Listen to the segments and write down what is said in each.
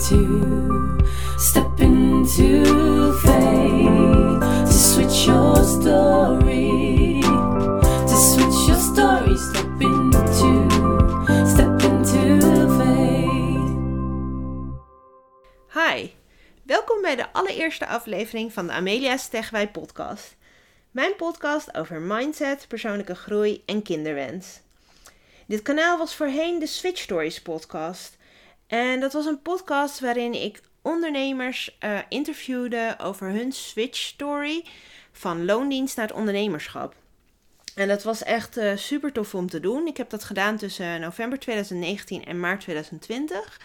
step into faith to switch your story, to switch your story, step into, step into faith. Hi, welkom bij de allereerste aflevering van de Amelia Stegwij podcast. Mijn podcast over mindset, persoonlijke groei en kinderwens. Dit kanaal was voorheen de Switch Stories podcast. En dat was een podcast waarin ik ondernemers eh, interviewde over hun switch story van loondienst naar het ondernemerschap. En dat was echt uh, super tof om te doen. Ik heb dat gedaan tussen november 2019 en maart 2020.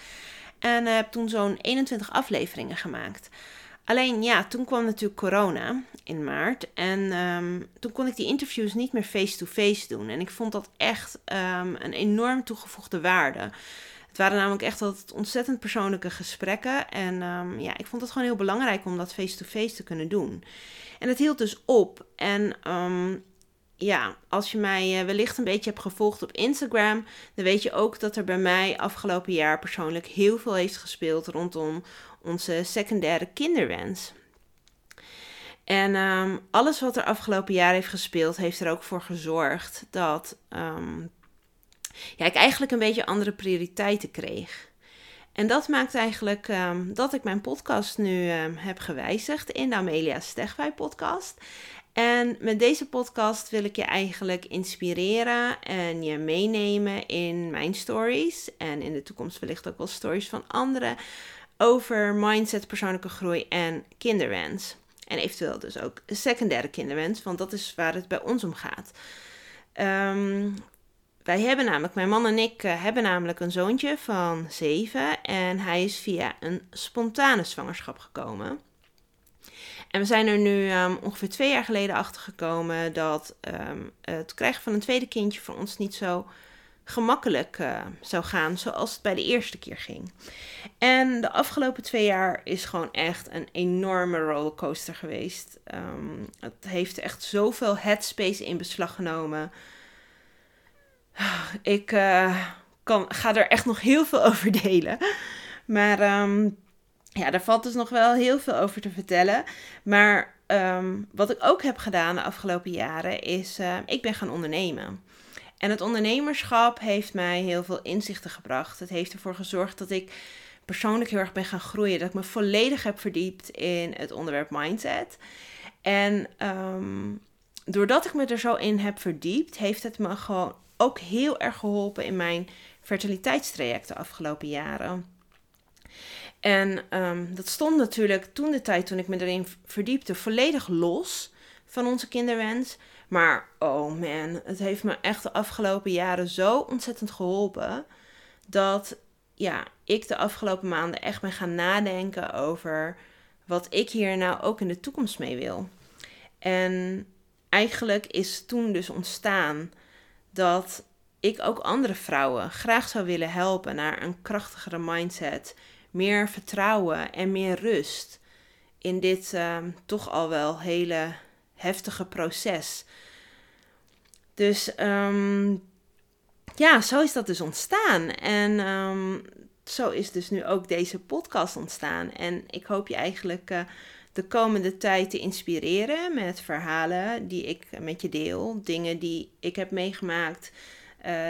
En uh, heb toen zo'n 21 afleveringen gemaakt. Alleen ja, toen kwam natuurlijk corona in maart. En ehm, toen kon ik die interviews niet meer face-to-face doen. En ik vond dat echt um, een enorm toegevoegde waarde. Het waren namelijk echt altijd ontzettend persoonlijke gesprekken. En um, ja, ik vond het gewoon heel belangrijk om dat face-to-face te kunnen doen. En het hield dus op. En ja, als je mij uh, wellicht een beetje hebt gevolgd op Instagram, dan weet je ook dat er bij mij afgelopen jaar persoonlijk heel veel heeft gespeeld rondom onze secundaire kinderwens. En um, alles wat er afgelopen jaar heeft gespeeld, heeft er ook voor gezorgd dat ja, ik eigenlijk een beetje andere prioriteiten kreeg. En dat maakt eigenlijk um, dat ik mijn podcast nu heb gewijzigd in de Amelia Stegwij podcast. En met deze podcast wil ik je eigenlijk inspireren en je meenemen in mijn stories. En in de toekomst wellicht ook wel stories van anderen over mindset, persoonlijke groei en kinderwens. En eventueel dus ook secundaire kinderwens, want dat is waar het bij ons om gaat. Um, wij hebben namelijk, mijn man en ik uh, hebben namelijk een zoontje van zeven en hij is via een spontane zwangerschap gekomen. En we zijn er nu um, ongeveer twee jaar geleden achter gekomen dat um, het krijgen van een tweede kindje voor ons niet zo gemakkelijk uh, zou gaan zoals het bij de eerste keer ging. En de afgelopen twee jaar is gewoon echt een enorme rollercoaster geweest. Um, het heeft echt zoveel headspace in beslag genomen. Ik uh, kan, ga er echt nog heel veel over delen. Maar um, ja, daar valt dus nog wel heel veel over te vertellen. Maar um, wat ik ook heb gedaan de afgelopen jaren is, uh, ik ben gaan ondernemen. En het ondernemerschap heeft mij heel veel inzichten gebracht. Het heeft ervoor gezorgd dat ik persoonlijk heel erg ben gaan groeien. Dat ik me volledig heb verdiept in het onderwerp mindset. En um, doordat ik me er zo in heb verdiept, heeft het me gewoon ook heel erg geholpen in mijn fertiliteitstraject de afgelopen jaren. En um, dat stond natuurlijk toen de tijd, toen ik me erin verdiepte, volledig los van onze kinderwens. Maar oh man, het heeft me echt de afgelopen jaren zo ontzettend geholpen. Dat ja, ik de afgelopen maanden echt ben gaan nadenken over wat ik hier nou ook in de toekomst mee wil. En eigenlijk is toen dus ontstaan dat ik ook andere vrouwen graag zou willen helpen naar een krachtigere mindset, meer vertrouwen en meer rust in dit uh, toch al wel hele heftige proces. Dus um, ja, zo is dat dus ontstaan. En um, zo is dus nu ook deze podcast ontstaan. En ik hoop je eigenlijk uh, de komende tijd te inspireren met verhalen die ik met je deel. Dingen die ik heb meegemaakt. Uh,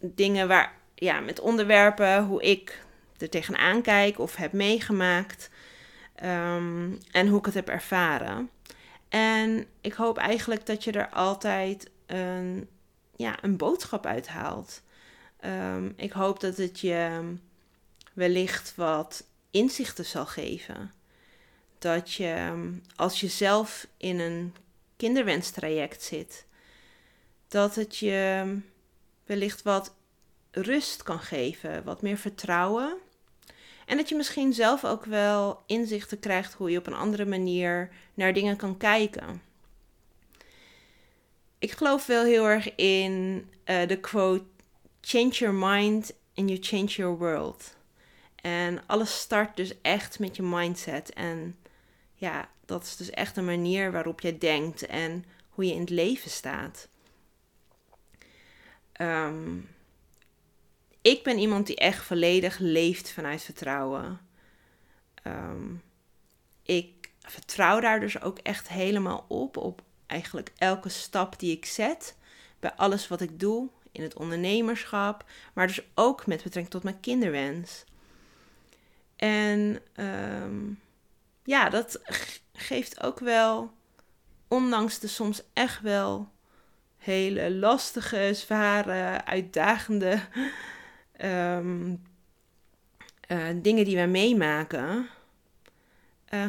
dingen waar, ja, met onderwerpen, hoe ik er tegenaan kijk of heb meegemaakt. Um, en hoe ik het heb ervaren. En ik hoop eigenlijk dat je er altijd een, ja, een boodschap uithaalt. Um, ik hoop dat het je wellicht wat inzichten zal geven. Dat je, als je zelf in een kinderwenstraject zit, dat het je wellicht wat rust kan geven, wat meer vertrouwen. En dat je misschien zelf ook wel inzichten krijgt hoe je op een andere manier naar dingen kan kijken. Ik geloof wel heel erg in uh, de quote: Change your mind and you change your world. En alles start dus echt met je mindset. En ja, dat is dus echt een manier waarop je denkt en hoe je in het leven staat. Um, ik ben iemand die echt volledig leeft vanuit vertrouwen. Ehm, ik vertrouw daar dus ook echt helemaal op, op eigenlijk elke stap die ik zet, bij alles wat ik doe, in het ondernemerschap, maar dus ook met betrekking tot mijn kinderwens. En ehm, ja, dat geeft ook wel, ondanks de soms echt wel hele lastige, zware, uitdagende um, dingen die we meemaken, uh,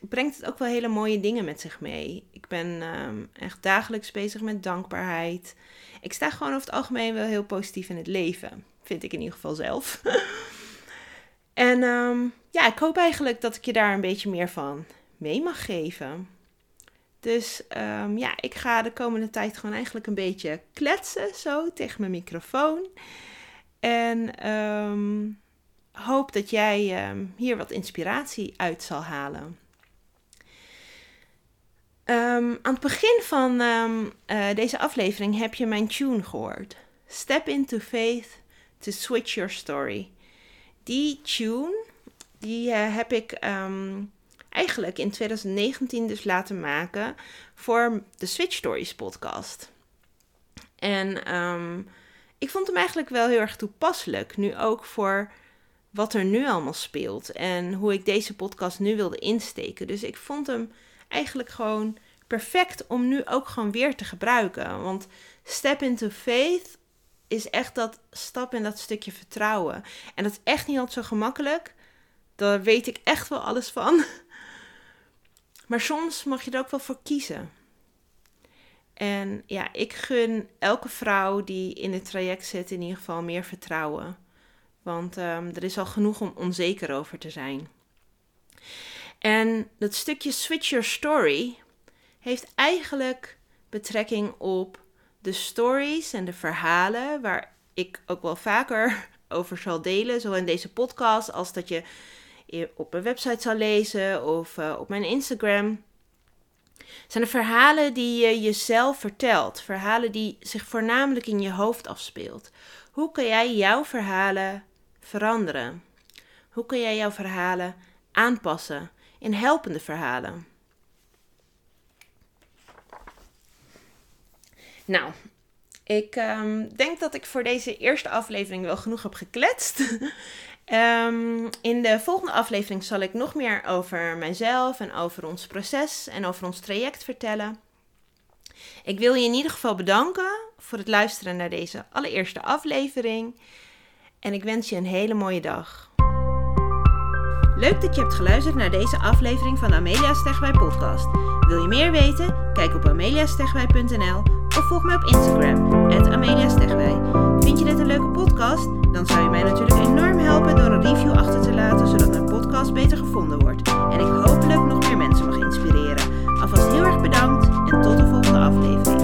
brengt het ook wel hele mooie dingen met zich mee. Ik ben um, echt dagelijks bezig met dankbaarheid. Ik sta gewoon over het algemeen wel heel positief in het leven. Vind ik in ieder geval zelf. en um, ja, ik hoop eigenlijk dat ik je daar een beetje meer van mee mag geven. Dus um, ja, ik ga de komende tijd gewoon eigenlijk een beetje kletsen zo tegen mijn microfoon. En um, hoop dat jij hier wat inspiratie uit zal halen. aan het begin van uh, deze aflevering heb je mijn tune gehoord. Step into faith to switch your story. Die tune, die uh, heb ik eigenlijk in 2019 dus laten maken voor de Switch Stories podcast. En um, ik vond hem eigenlijk wel heel erg toepasselijk, nu ook voor wat er nu allemaal speelt en hoe ik deze podcast nu wilde insteken. Dus ik vond hem eigenlijk gewoon perfect om nu ook gewoon weer te gebruiken. Want step into faith is echt dat stap in dat stukje vertrouwen. En dat is echt niet altijd zo gemakkelijk. Daar weet ik echt wel alles van. Maar soms mag je er ook wel voor kiezen. En ja, ik gun elke vrouw die in het traject zit in ieder geval meer vertrouwen. Want um, er is al genoeg om onzeker over te zijn. En dat stukje Switch Your Story heeft eigenlijk betrekking op de stories en de verhalen waar ik ook wel vaker over zal delen, zowel in deze podcast als dat je op mijn website zal lezen of uh, op mijn Instagram. Zijn de verhalen die je jezelf vertelt, verhalen die zich voornamelijk in je hoofd afspeelt. Hoe kan jij jouw verhalen veranderen? Hoe kan jij jouw verhalen aanpassen in helpende verhalen? Nou, ik um, denk dat ik voor deze eerste aflevering wel genoeg heb gekletst. Um, in de volgende aflevering zal ik nog meer over mijzelf en over ons proces en over ons traject vertellen. Ik wil je in ieder geval bedanken voor het luisteren naar deze allereerste aflevering. En ik wens je een hele mooie dag. Leuk dat je hebt geluisterd naar deze aflevering van de Amelia Stegwij podcast. Wil je meer weten? Kijk op ameliastegwij.nl of volg mij op Instagram, ameliastegwij. Vind je dit een leuke podcast? Dan zou je mij natuurlijk enorm helpen door een review achter te laten, zodat mijn podcast beter gevonden wordt. En ik hopelijk nog meer mensen mag inspireren. Alvast heel erg bedankt en tot de volgende aflevering.